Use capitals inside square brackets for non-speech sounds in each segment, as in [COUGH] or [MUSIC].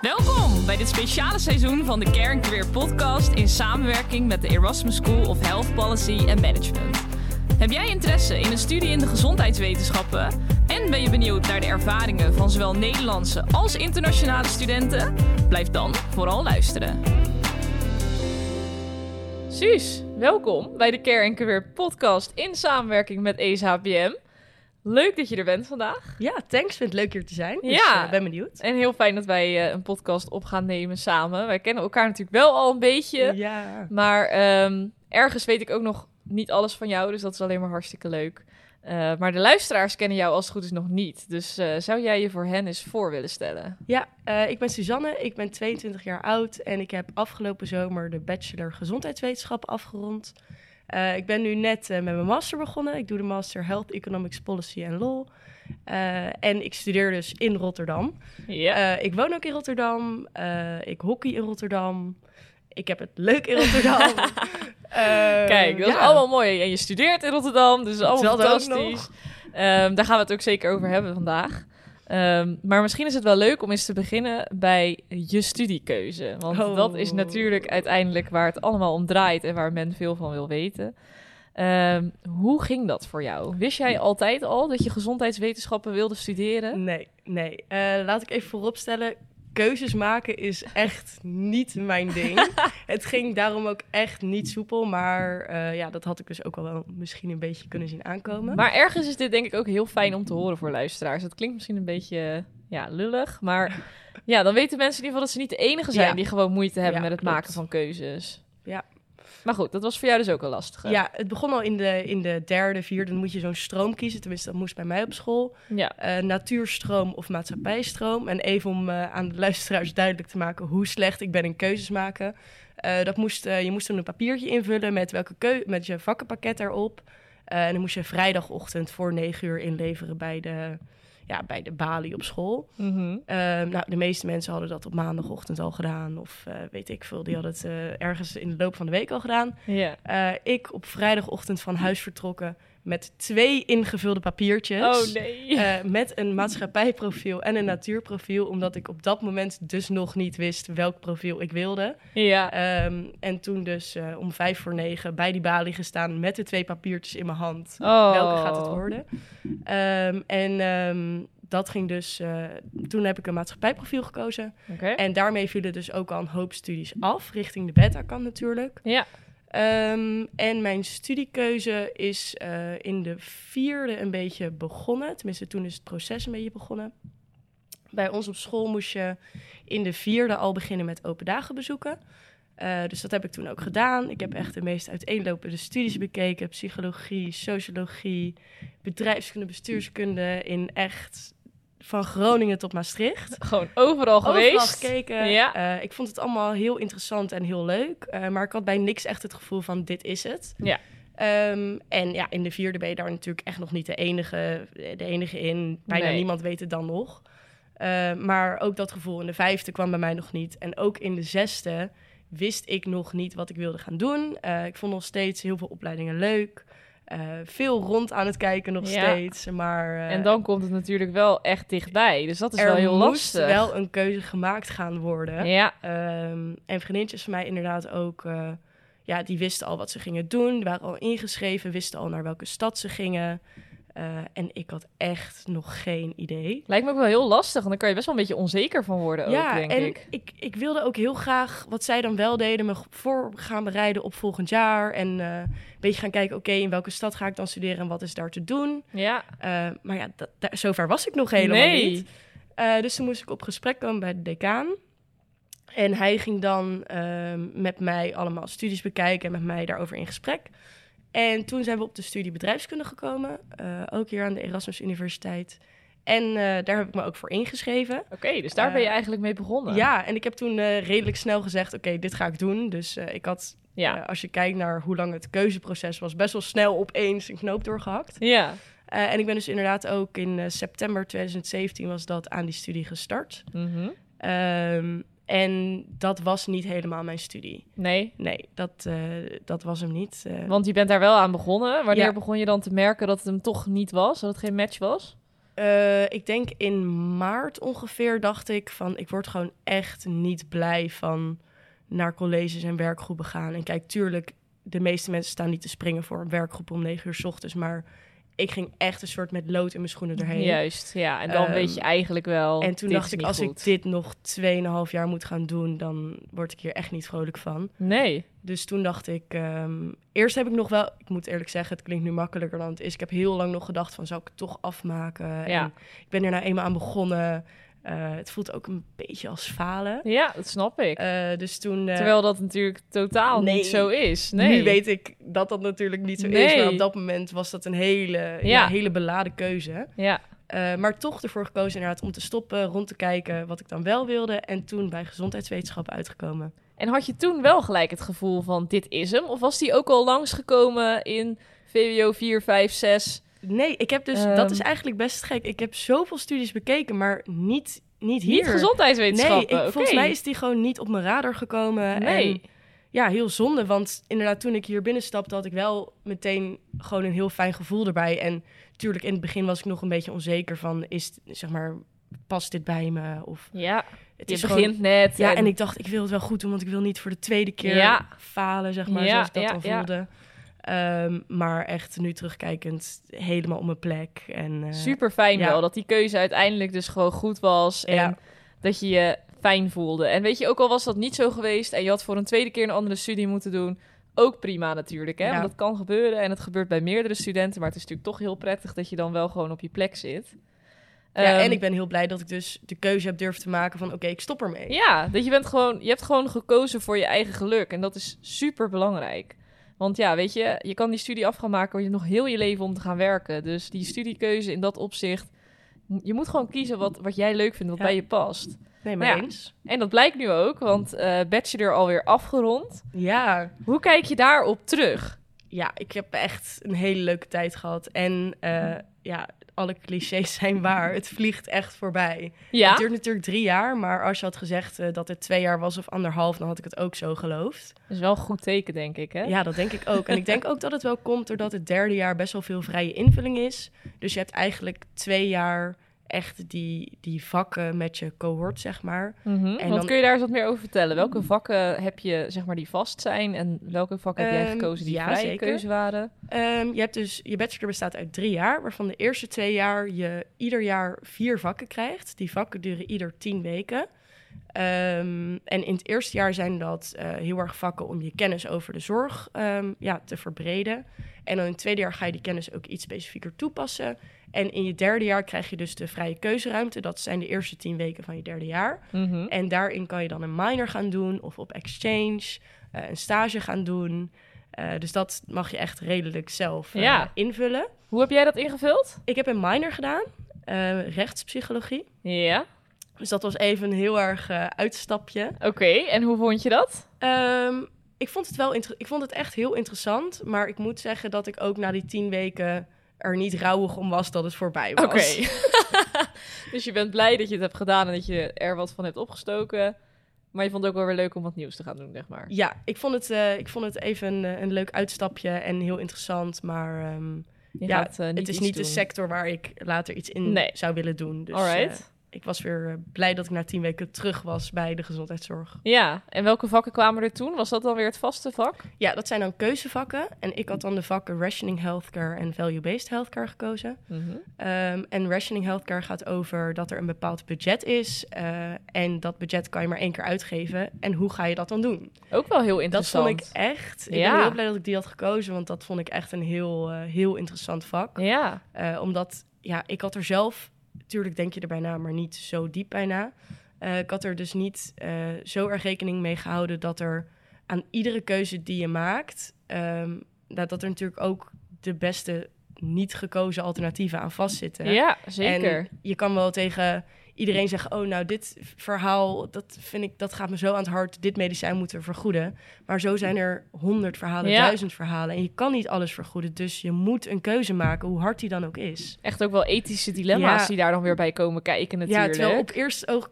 Welkom bij dit speciale seizoen van de Care Career podcast in samenwerking met de Erasmus School of Health Policy and Management. Heb jij interesse in een studie in de gezondheidswetenschappen en ben je benieuwd naar de ervaringen van zowel Nederlandse als internationale studenten? Blijf dan vooral luisteren. Suus, welkom bij de Care Career podcast in samenwerking met HBM. Leuk dat je er bent vandaag. Ja, thanks. Vind het leuk hier te zijn. Dus, Ja. eh, ben benieuwd. En heel fijn dat wij eh, een podcast op gaan nemen samen. Wij kennen elkaar natuurlijk wel al een beetje. Ja. Maar ehm, ergens weet ik ook nog niet alles van jou. Dus dat is alleen maar hartstikke leuk. Eh, maar de luisteraars kennen jou als het goed is nog niet. Dus zou jij je voor hen eens voor willen stellen? Ja, ik ben Suzanne. Ik ben 22 jaar oud en ik heb afgelopen zomer de bachelor gezondheidswetenschap afgerond. Eh, ik ben nu net eh, met mijn master begonnen. Ik doe de master Health Economics Policy and Law. Eh, en ik studeer dus in Rotterdam. Ja. Eh, ik woon ook in Rotterdam. Ik hockey in Rotterdam. Ik heb het leuk in Rotterdam. [LAUGHS] Kijk, dat is allemaal mooi. En je studeert in Rotterdam, dus allemaal Dat fantastisch. Ehm, daar gaan we het ook zeker over hebben vandaag. Ehm, maar misschien is het wel leuk om eens te beginnen bij je studiekeuze. Want Oh. dat is natuurlijk uiteindelijk waar het allemaal om draait en waar men veel van wil weten. Ehm, hoe ging dat voor jou? Wist jij altijd al dat je gezondheidswetenschappen wilde studeren? Nee, nee. Eh, laat ik even vooropstellen. Keuzes maken is echt niet mijn ding. [LAUGHS] het ging daarom ook echt niet soepel. Maar eh, ja, dat had ik dus ook al wel misschien een beetje kunnen zien aankomen. Maar ergens is dit denk ik ook heel fijn om te horen voor luisteraars. Het klinkt misschien een beetje ja, lullig, maar [LAUGHS] ja, dan weten mensen in ieder geval dat ze niet de enige zijn Ja. die gewoon moeite hebben Ja, met het klopt. maken van keuzes. Ja. Maar goed, dat was voor jou dus ook een lastige. ja, het begon al in de, in de derde, vierde. Dan moet je zo'n stroom kiezen. Tenminste, dat moest bij mij op school. Ja. Eh, natuurstroom of maatschappijstroom. En even om eh, aan de luisteraars duidelijk te maken hoe slecht ik ben in keuzes maken. Eh, dat moest, je moest dan een papiertje invullen met, welke keu met je vakkenpakket erop. En dan moest je vrijdagochtend voor negen uur inleveren bij de, ja, bij de balie op school. Mhm. Eh, nou, de meeste mensen hadden dat op maandagochtend al gedaan. Of eh, weet ik veel, die hadden het eh, ergens in de loop van de week al gedaan. Eh, ik op vrijdagochtend van huis vertrokken met twee ingevulde papiertjes. Oh nee. Eh, met een maatschappijprofiel en een natuurprofiel, omdat ik op dat moment dus nog niet wist welk profiel ik wilde. ja. Ehm, en toen dus eh, om vijf voor negen bij die balie gestaan met de twee papiertjes in mijn hand. Oh. Welke gaat het worden? Ehm, en ehm, dat ging dus, eh, toen heb ik een maatschappijprofiel gekozen. Oké. En daarmee vielen dus ook al een hoop studies af, richting de beta-kant natuurlijk. Ja. Ehm, en mijn studiekeuze is eh, in de vierde een beetje begonnen. Tenminste, toen is het proces een beetje begonnen. Bij ons op school moest je in de vierde al beginnen met open dagen bezoeken. Eh, dus dat heb ik toen ook gedaan. Ik heb echt de meest uiteenlopende studies bekeken. Psychologie, sociologie, bedrijfskunde, bestuurskunde. In echt van Groningen tot Maastricht. Gewoon overal geweest. Overal gekeken. Ja. Eh, ik vond het allemaal heel interessant en heel leuk. eh, maar ik had bij niks echt het gevoel van dit is het. Ja. Ehm, en ja, in de vierde ben je daar natuurlijk echt nog niet de enige, de enige in. Bijna Nee. niemand weet het dan nog. Eh, maar ook dat gevoel in de vijfde kwam bij mij nog niet. En ook in de zesde wist ik nog niet wat ik wilde gaan doen. Eh, ik vond nog steeds heel veel opleidingen leuk. Eh, veel rond aan het kijken nog Ja. steeds. Maar, eh, En dan komt het natuurlijk wel echt dichtbij. Dus dat is er wel heel moest lastig. wel een keuze gemaakt gaan worden. Ja. Ehm, en vriendinnetjes van mij inderdaad ook, eh, ja, die wisten al wat ze gingen doen. Die waren al ingeschreven, wisten al naar welke stad ze gingen. Eh, en ik had echt nog geen idee. Lijkt me ook wel heel lastig. Want dan kan je best wel een beetje onzeker van worden ook, ja, denk en ik. ik. Ik, wilde ook heel graag, wat zij dan wel deden, me voor gaan bereiden op volgend jaar. En eh, een beetje gaan kijken, oké, in welke stad ga ik dan studeren en wat is daar te doen. Ja. Eh, maar ja, dat, daar, zover was ik nog helemaal nee. niet. Dus toen moest ik op gesprek komen bij de decaan. En hij ging dan ehm, met mij allemaal studies bekijken en met mij daarover in gesprek. En toen zijn we op de studie bedrijfskunde gekomen, eh, ook hier aan de Erasmus Universiteit. En eh, daar heb ik me ook voor ingeschreven. Oké, dus daar Eh, ben je eigenlijk mee begonnen. Ja, en ik heb toen eh, redelijk snel gezegd, oké, dit ga ik doen. Dus eh, ik had, Ja. eh, als je kijkt naar hoe lang het keuzeproces was, best wel snel opeens een knoop doorgehakt. Ja. Eh, en ik ben dus inderdaad ook in eh, september 2017 was dat aan die studie gestart. Mhm. Ehm, en dat was niet helemaal mijn studie. Nee, Nee, dat, eh, dat was hem niet. Eh, want je bent daar wel aan begonnen. Wanneer Ja. begon je dan te merken dat het hem toch niet was? Dat het geen match was? Eh, ik denk in maart ongeveer dacht ik van... ik word gewoon echt niet blij van naar colleges en werkgroepen gaan. En kijk, tuurlijk, de meeste mensen staan niet te springen voor een werkgroep om negen uur s ochtends. Maar ik ging echt een soort met lood in mijn schoenen erheen. Juist, ja. En dan Ehm, weet je eigenlijk wel. En toen dacht ik, als goed. ik dit nog 2,5 jaar moet gaan doen, dan word ik hier echt niet vrolijk van. Nee. Dus toen dacht ik, ehm, eerst heb ik nog wel, ik moet eerlijk zeggen, het klinkt nu makkelijker dan het is. Ik heb heel lang nog gedacht van, zou ik het toch afmaken? Ja. En ik ben er nou eenmaal aan begonnen. Eh, het voelt ook een beetje als falen. Ja, dat snap ik. Eh, dus toen... eh, Terwijl dat natuurlijk totaal nee. niet zo is. Nee. Nu weet ik dat dat natuurlijk niet zo is. Maar op dat moment was dat een hele, ja. Ja. hele beladen keuze. Ja, maar toch ervoor gekozen inderdaad om te stoppen, rond te kijken wat ik dan wel wilde. En toen bij gezondheidswetenschappen uitgekomen. En had je toen wel gelijk het gevoel van dit is hem? Of was die ook al langsgekomen in VWO 4, 5, 6? Nee, ik heb dus, Ehm. dat is eigenlijk best gek. Ik heb zoveel studies bekeken, maar niet, niet hier. Niet Nee, gezondheidswetenschappen. ik, oké. volgens mij is die gewoon niet op mijn radar gekomen. Nee. En ja, heel zonde. Want inderdaad, toen ik hier binnenstapte, had ik wel meteen gewoon een heel fijn gevoel erbij. En natuurlijk, in het begin was ik nog een beetje onzeker van, is, zeg maar, past dit bij me? Of Ja, het is begint gewoon... net. Ja, en ik dacht, ik wil het wel goed doen, want ik wil niet voor de tweede keer Ja. falen, zeg maar, Ja, zoals ik dat ja, ja. voelde. Ehm, maar echt nu terugkijkend, helemaal op mijn plek. En, eh, Super fijn ja. wel dat die keuze uiteindelijk dus gewoon goed was. En Ja. dat je je fijn voelde. En weet je, ook al was dat niet zo geweest en je had voor een tweede keer een andere studie moeten doen. Ook prima natuurlijk, hè? Ja. Want dat kan gebeuren en het gebeurt bij meerdere studenten. Maar het is natuurlijk toch heel prettig dat je dan wel gewoon op je plek zit. Ja, Ehm, en ik ben heel blij dat ik dus de keuze heb durven te maken van... oké, ik stop ermee. Ja, dat je bent gewoon, je hebt gewoon gekozen voor je eigen geluk. En dat is super belangrijk. Want ja, weet je, je kan die studie af gaan maken, maar je hebt nog heel je leven om te gaan werken. Dus die studiekeuze in dat opzicht, je moet gewoon kiezen wat, wat jij leuk vindt, wat Ja. bij je past. Nee, maar ja. eens. En dat blijkt nu ook, want eh bachelor alweer afgerond. Ja. Hoe kijk je daarop terug? ja, ik heb echt een hele leuke tijd gehad. En eh, ja, alle clichés zijn waar. Het vliegt echt voorbij. Ja, Het duurt natuurlijk drie jaar, maar als je had gezegd eh, dat het twee jaar was of anderhalf... dan had ik het ook zo geloofd. dat is wel een goed teken, denk ik, hè? Ja, dat denk ik ook. En ik denk ook dat het wel komt doordat het derde jaar best wel veel vrije invulling is. Dus je hebt eigenlijk twee jaar echt die, die vakken met je cohort, zeg maar. Mhm. En dan- kun je daar eens wat meer over vertellen? Welke vakken heb je, zeg maar, die vast zijn? En welke vakken heb jij Ehm, gekozen die ja, vrije zeker. keuze waren? Ehm, je hebt dus, je bachelor bestaat uit drie jaar, waarvan de eerste twee jaar je ieder jaar vier vakken krijgt. Die vakken duren ieder tien weken. Ehm, en in het eerste jaar zijn dat eh, heel erg vakken om je kennis over de zorg ja, te verbreden. En dan in het tweede jaar ga je die kennis ook iets specifieker toepassen. En in je derde jaar krijg je dus de vrije keuzeruimte. Dat zijn de eerste tien weken van je derde jaar. Mhm. En daarin kan je dan een minor gaan doen of op exchange, eh, een stage gaan doen. Eh, dus dat mag je echt redelijk zelf eh, Ja. invullen. Hoe heb jij dat ingevuld? Ik heb een minor gedaan, rechtspsychologie. Ja, Dus dat was even een heel erg uitstapje. oké. En hoe vond je dat? Ehm, ik, vond het wel ik vond het echt heel interessant. Maar ik moet zeggen dat ik ook na die tien weken er niet rouwig om was dat het voorbij was. Oké. [LAUGHS] dus je bent blij dat je het hebt gedaan en dat je er wat van hebt opgestoken. Maar je vond het ook wel weer leuk om wat nieuws te gaan doen, zeg maar. Ja, ik vond het, eh, ik vond het even een, een leuk uitstapje en heel interessant. Maar ehm, ja, gaat, eh, het is niet de sector waar ik later iets in Nee. zou willen doen. Dus Alright. eh, ik was weer eh, blij dat ik na tien weken terug was bij de gezondheidszorg. Ja, en welke vakken kwamen er toen? Was dat dan weer het vaste vak? Ja, dat zijn dan keuzevakken. En ik had dan de vakken Rationing Healthcare en Value-Based Healthcare gekozen. Mhm. Ehm, en Rationing Healthcare gaat over dat er een bepaald budget is. eh, en dat budget kan je maar één keer uitgeven. En hoe ga je dat dan doen? Ook wel heel Dat interessant. vond ik echt. Ik Ja. ben heel blij dat ik die had gekozen. Want dat vond ik echt een heel, eh, heel interessant vak. Ja, omdat, ja, ik had er zelf, natuurlijk denk je er bijna, maar niet zo diep bijna. Eh, ik had er dus niet eh, zo erg rekening mee gehouden dat er aan iedere keuze die je maakt, ehm, dat, dat er natuurlijk ook de beste niet gekozen alternatieven aan vastzitten. ja zeker. En je kan wel tegen iedereen zeggen: Oh, nou, dit verhaal, dat vind ik, dat gaat me zo aan het hart. Dit medicijn moeten we vergoeden. Maar zo zijn er honderd verhalen, Ja. duizend verhalen. En je kan niet alles vergoeden. Dus je moet een keuze maken, hoe hard die dan ook is. Echt ook wel ethische dilemma's Ja. die daar dan weer bij komen kijken natuurlijk. Ja, terwijl op eerste oog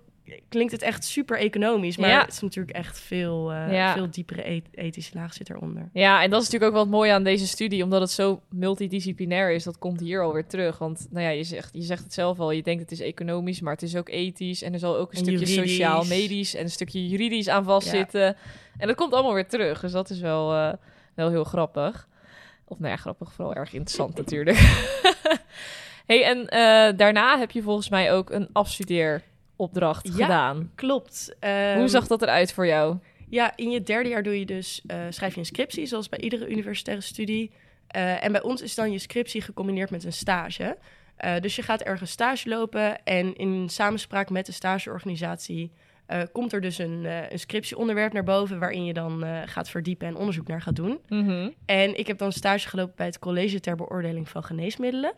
klinkt het echt super economisch. Maar Ja. het is natuurlijk echt veel, eh, Ja. veel diepere ethische laag zit eronder. Ja, en dat is natuurlijk ook wel het mooie aan deze studie, omdat het zo multidisciplinair is. Dat komt hier alweer terug. Want nou ja, je zegt, je zegt het zelf al, je denkt het is economisch, maar het is ook ethisch. En er zal ook een En stukje juridisch. sociaal, medisch en een stukje juridisch aan vastzitten. En dat komt allemaal weer terug. Dus dat is wel, eh, wel heel grappig. Of nou ja, grappig, vooral erg interessant natuurlijk. [LAUGHS] hey, en eh, daarna heb je volgens mij ook een afstudeeropdracht Ja. gedaan. Klopt. Hoe Ehm, zag dat eruit voor jou? Ja, in je derde jaar doe je dus, eh, schrijf je een scriptie, zoals bij iedere universitaire studie. Eh, en bij ons is dan je scriptie gecombineerd met een stage. Eh, dus je gaat ergens stage lopen en in samenspraak met de stageorganisatie komt er dus een, eh, een scriptieonderwerp naar boven waarin je dan gaat verdiepen en onderzoek naar gaat doen. Mhm. En ik heb dan stage gelopen bij het College ter Beoordeling van Geneesmiddelen.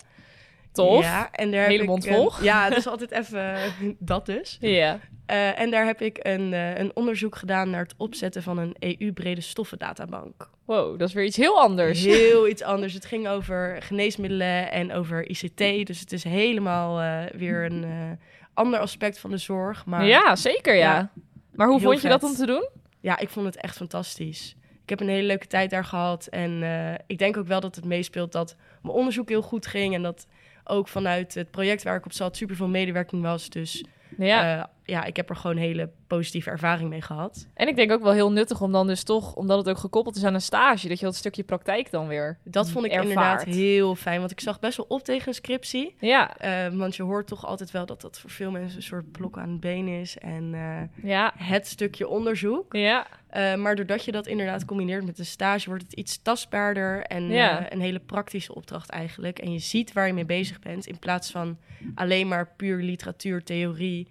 Tof. Ja, en daar Hele mond vol. ja, het is altijd even [LAUGHS] dat dus. Ja. Eh, en daar heb ik een, eh, een onderzoek gedaan naar het opzetten van een EU-brede stoffendatabank. Wow, dat is weer iets heel anders. Heel iets [LAUGHS] anders. Het ging over geneesmiddelen en over ICT. Dus het is helemaal eh, weer een ander aspect van de zorg. Maar ja, zeker ja. Ja. Maar hoe vond je dat om te doen? ja, ik vond het echt fantastisch. Ik heb een hele leuke tijd daar gehad. En ik denk ook wel dat het meespeelt dat mijn onderzoek heel goed ging. En dat ook vanuit het project waar ik op zat super veel medewerking was. Dus Ja. ja, ja ik heb er gewoon een hele positieve ervaring mee gehad. en ik denk ook wel heel nuttig om dan dus toch, omdat het ook gekoppeld is aan een stage, dat je dat stukje praktijk dan weer Dat vond ik ervaart. inderdaad heel fijn. Want ik zag best wel op tegen een scriptie. Ja, Eh, want je hoort toch altijd wel dat dat voor veel mensen een soort blok aan het been is. En eh, ja, het stukje onderzoek. ja. Eh, maar doordat je dat inderdaad combineert met een stage, wordt het iets tastbaarder. En Ja. een hele praktische opdracht eigenlijk. En je ziet waar je mee bezig bent. In plaats van alleen maar puur literatuur, theorie.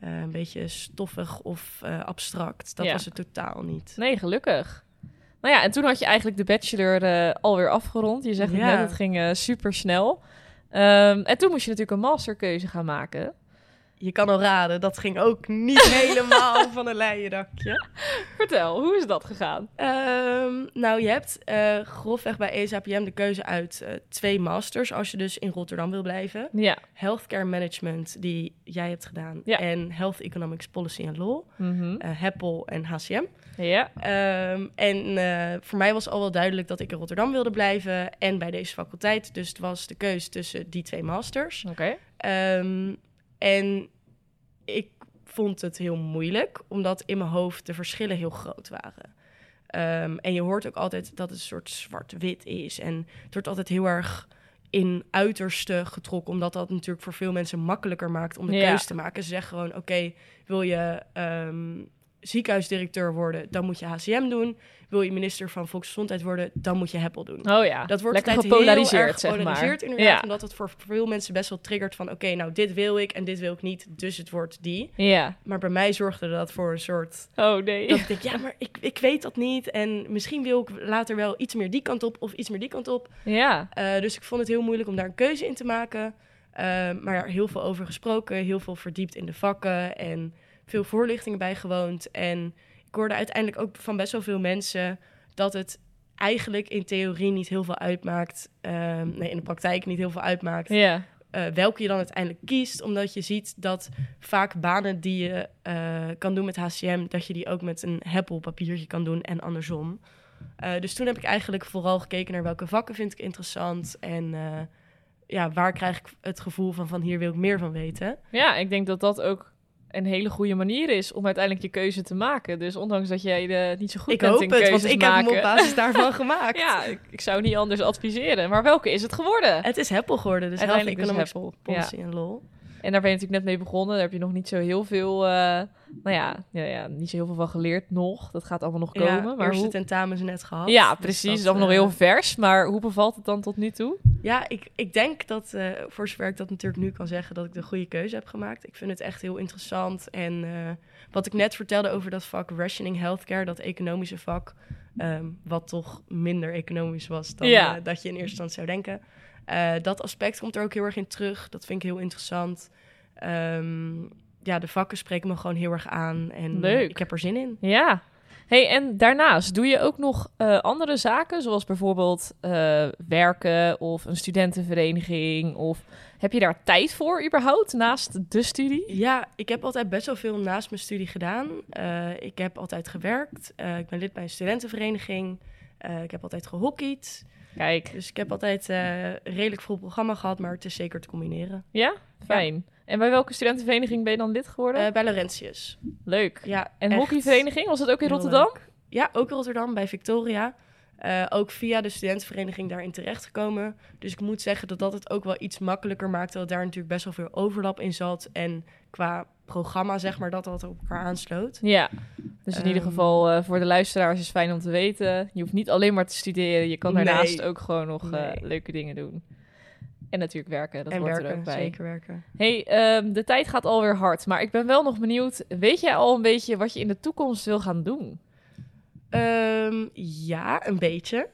Eh, een beetje stoffig of eh, abstract. Dat Ja. was het totaal niet. Nee, gelukkig. Nou ja, en toen had je eigenlijk de bachelor eh, alweer afgerond. Je zegt Ja. net, het ging super snel. en toen moest je natuurlijk een masterkeuze gaan maken. Je kan al raden, dat ging ook niet [LAUGHS] helemaal van een leien dakje. Vertel, hoe is dat gegaan? Ehm, nou, je hebt eh, grofweg bij ESAPM de keuze uit eh, twee masters... als je dus in Rotterdam wil blijven. Ja. Healthcare Management, die jij hebt gedaan. Ja. En Health Economics Policy and Law. HEPPEL en HCM. Ja. Ehm, en voor mij was al wel duidelijk dat ik in Rotterdam wilde blijven... en bij deze faculteit. Dus het was de keuze tussen die twee masters. Oké. Ehm, en ik vond het heel moeilijk, omdat in mijn hoofd de verschillen heel groot waren. Ehm, en je hoort ook altijd dat het een soort zwart-wit is. En het wordt altijd heel erg in uiterste getrokken, omdat dat natuurlijk voor veel mensen makkelijker maakt om de Ja. keuze te maken. Ze zeggen gewoon: oké, wil je ehm, ziekenhuisdirecteur worden, dan moet je HCM doen. Wil je minister van Volksgezondheid worden, dan moet je HEPPEL doen. Oh ja, Dat wordt lekker gepolariseerd, heel erg zeg maar. gepolariseerd, inderdaad. Ja. Omdat het voor veel mensen best wel triggert van... oké, nou, dit wil ik en dit wil ik niet, dus het wordt die. Ja. Maar bij mij zorgde dat voor een soort... Oh nee. Dat ik denk, ja, maar ik, ik weet dat niet. En misschien wil ik later wel iets meer die kant op of iets meer die kant op. Ja. Eh, dus ik vond het heel moeilijk om daar een keuze in te maken. Eh, maar heel veel over gesproken, heel veel verdiept in de vakken... en veel voorlichtingen bijgewoond. En ik hoorde uiteindelijk ook van best wel veel mensen... dat het eigenlijk in theorie niet heel veel uitmaakt. Ehm, nee, in de praktijk niet heel veel uitmaakt. Eh, welke je dan uiteindelijk kiest. Omdat je ziet dat vaak banen die je eh, kan doen met HCM, dat je die ook met een Heppel papiertje kan doen en andersom. Eh, dus toen heb ik eigenlijk vooral gekeken naar welke vakken vind ik interessant en ja, waar krijg ik het gevoel van van hier wil ik meer van weten. Ja, ik denk dat dat ook een hele goede manier is om uiteindelijk je keuze te maken. Dus ondanks dat jij de niet zo goed ik bent hoop in het, keuzes want ik heb maken. hem op basis daarvan [LAUGHS] gemaakt. Ja, ik, ik zou niet anders adviseren. Maar welke is het geworden? Het is Heppel geworden, dus Uiteindelijk dus Heppel, ja. Policy en Law. En daar ben je natuurlijk net mee begonnen. Daar heb je nog niet zo heel veel, eh, nou ja, ja, ja, niet zo heel veel van geleerd nog. Dat gaat allemaal nog komen. Ja, maar eerste hoe... tentamens net gehad. Ja, dus precies. Dat is allemaal nog eh, heel vers. Maar hoe bevalt het dan tot nu toe? Ja, ik, ik denk dat, eh, voor zover ik dat natuurlijk nu kan zeggen, dat ik de goede keuze heb gemaakt. Ik vind het echt heel interessant. En eh, wat ik net vertelde over dat vak Rationing Healthcare, dat economische vak, ehm, wat toch minder economisch was dan Ja. eh, dat je in eerste instantie zou denken. Dat aspect komt er ook heel erg in terug. Dat vind ik heel interessant. Ehm, ja, de vakken spreken me gewoon heel erg aan. En Leuk. ik heb er zin in. Ja. Hey, en daarnaast doe je ook nog eh, andere zaken, zoals bijvoorbeeld eh, werken of een studentenvereniging? Of heb je daar tijd voor überhaupt naast de studie? Ja, ik heb altijd best wel veel naast mijn studie gedaan. Eh, ik heb altijd gewerkt. ik ben lid bij een studentenvereniging. ik heb altijd gehockeyd. Kijk. Dus ik heb altijd redelijk vol programma gehad, maar het is zeker te combineren. Ja, fijn. En bij welke studentenvereniging ben je dan lid geworden? Uh, bij Laurentius. Leuk. Ja, en hockeyvereniging, was dat ook in Rotterdam? Ja, ook in Rotterdam, bij Victoria. Uh, ook via de studentenvereniging daarin terechtgekomen. Dus ik moet zeggen dat dat het ook wel iets makkelijker maakte. Dat daar natuurlijk best wel veel overlap in zat. En qua programma, zeg maar, dat dat op elkaar aansloot. Ja, dus in ieder ehm, geval uh, voor de luisteraars is fijn om te weten. Je hoeft niet alleen maar te studeren. Je kan daarnaast ook gewoon nog leuke dingen doen. En natuurlijk werken, dat en hoort werken, er ook bij. zeker werken. hey, um, de tijd gaat alweer hard, maar ik ben wel nog benieuwd. Weet jij al een beetje wat je in de toekomst wil gaan doen? Um, ja, een beetje.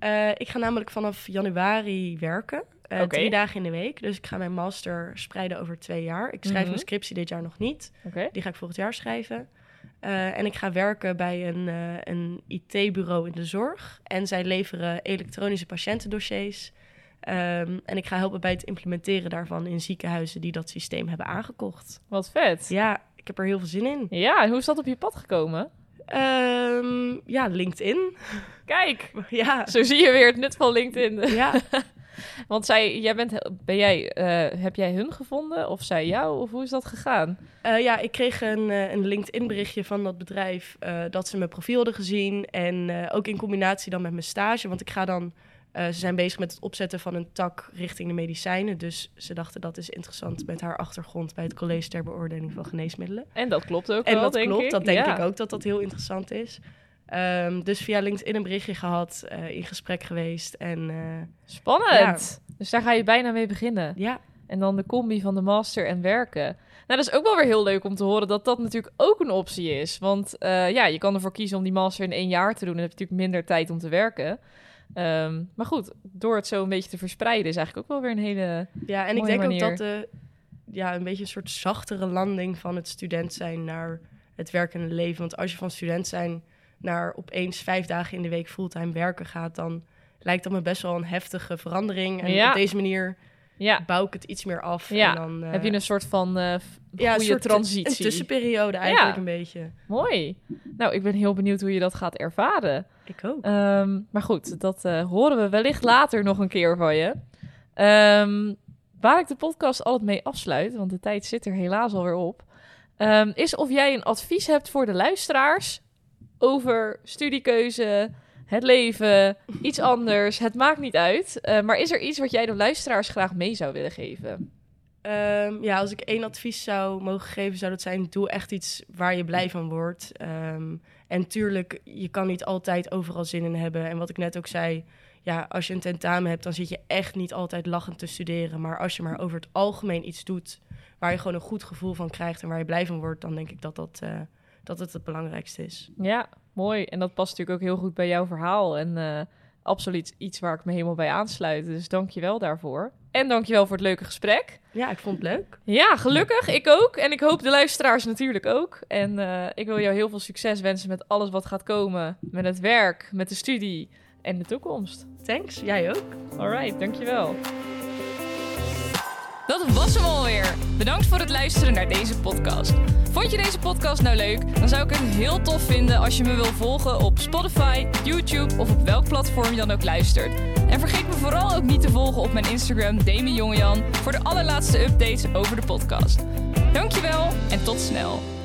Uh, ik ga namelijk vanaf januari werken. Uh, Drie dagen in de week. Dus ik ga mijn master spreiden over twee jaar. Ik schrijf mm -hmm. mijn scriptie dit jaar nog niet. Okay. Die ga ik volgend jaar schrijven. Uh, en ik ga werken bij een, een IT-bureau in de zorg. En zij leveren elektronische patiëntendossiers Um, en ik ga helpen bij het implementeren daarvan in ziekenhuizen die dat systeem hebben aangekocht. Wat vet. Ja, ik heb er heel veel zin in. Ja, en hoe is dat op je pad gekomen? Um, ja, LinkedIn. Kijk, [LAUGHS] ja. zo zie je weer het nut van LinkedIn. [LAUGHS] Ja. [LAUGHS] Want zij, jij bent, ben jij, uh, heb jij hun gevonden of zij jou? Of hoe is dat gegaan? Uh, ja, ik kreeg een, uh, een LinkedIn berichtje van dat bedrijf dat ze mijn profiel hadden gezien. En ook in combinatie dan met mijn stage. Want ik ga dan uh, ze zijn bezig met het opzetten van een tak richting de medicijnen. Dus ze dachten dat is interessant met haar achtergrond bij het College ter Beoordeling van Geneesmiddelen. En dat klopt ook en wel, dat denk klopt, ik. dat denk ik ook dat dat heel interessant is. Um, dus via LinkedIn een berichtje gehad, uh, in gesprek geweest. En, uh, Spannend! Ja. Dus daar ga je bijna mee beginnen. Ja. En dan de combi van de master en werken. Nou, dat is ook wel weer heel leuk om te horen dat dat natuurlijk ook een optie is. Want ja, je kan ervoor kiezen om die master in één jaar te doen. Dan heb je natuurlijk minder tijd om te werken. Um, maar goed, door het zo een beetje te verspreiden is eigenlijk ook wel weer een hele. Ja, en ik denk ook dat de ja, een beetje een soort zachtere landing van het student zijn naar het werkende leven. Want als je van student zijn naar opeens vijf dagen in de week fulltime werken gaat, dan lijkt dat me best wel een heftige verandering. En ja. op deze manier ja. bouw ik het iets meer af. Ja. En dan, uh, Heb je een soort van uh, ja, goede soort transitie. Een tussenperiode eigenlijk een beetje. Mooi. Nou, ik ben heel benieuwd hoe je dat gaat ervaren. Ik ook. Um, maar goed, dat uh, horen we wellicht later nog een keer van je. Um, waar ik de podcast altijd mee afsluit, want de tijd zit er helaas alweer op, um, is of jij een advies hebt voor de luisteraars over studiekeuze, het leven, iets anders. Het maakt niet uit. Uh, maar is er iets wat jij de luisteraars graag mee zou willen geven? Um, ja, als ik één advies zou mogen geven, zou dat zijn: doe echt iets waar je blij van wordt. Um, en tuurlijk, je kan niet altijd overal zin in hebben. En wat ik net ook zei, ja, als je een tentamen hebt, dan zit je echt niet altijd lachend te studeren. Maar als je maar over het algemeen iets doet waar je gewoon een goed gevoel van krijgt en waar je blij van wordt, dan denk ik dat dat, uh, dat het het belangrijkste is. Ja, mooi. En dat past natuurlijk ook heel goed bij jouw verhaal. En uh, absoluut iets waar ik me helemaal bij aansluit. Dus dank je wel daarvoor. En dankjewel voor het leuke gesprek. Ja, ik vond het leuk. Ja, gelukkig. Ik ook. En ik hoop de luisteraars natuurlijk ook. En uh, ik wil jou heel veel succes wensen met alles wat gaat komen. Met het werk, met de studie en de toekomst. Thanks. Jij ook. Alright, dankjewel. Dat was hem alweer. Bedankt voor het luisteren naar deze podcast. Vond je deze podcast nou leuk? Dan zou ik het heel tof vinden als je me wil volgen op Spotify, YouTube of op welk platform je dan ook luistert. En vergeet me vooral ook niet te volgen op mijn Instagram Demi voor de allerlaatste updates over de podcast. Dankjewel en tot snel.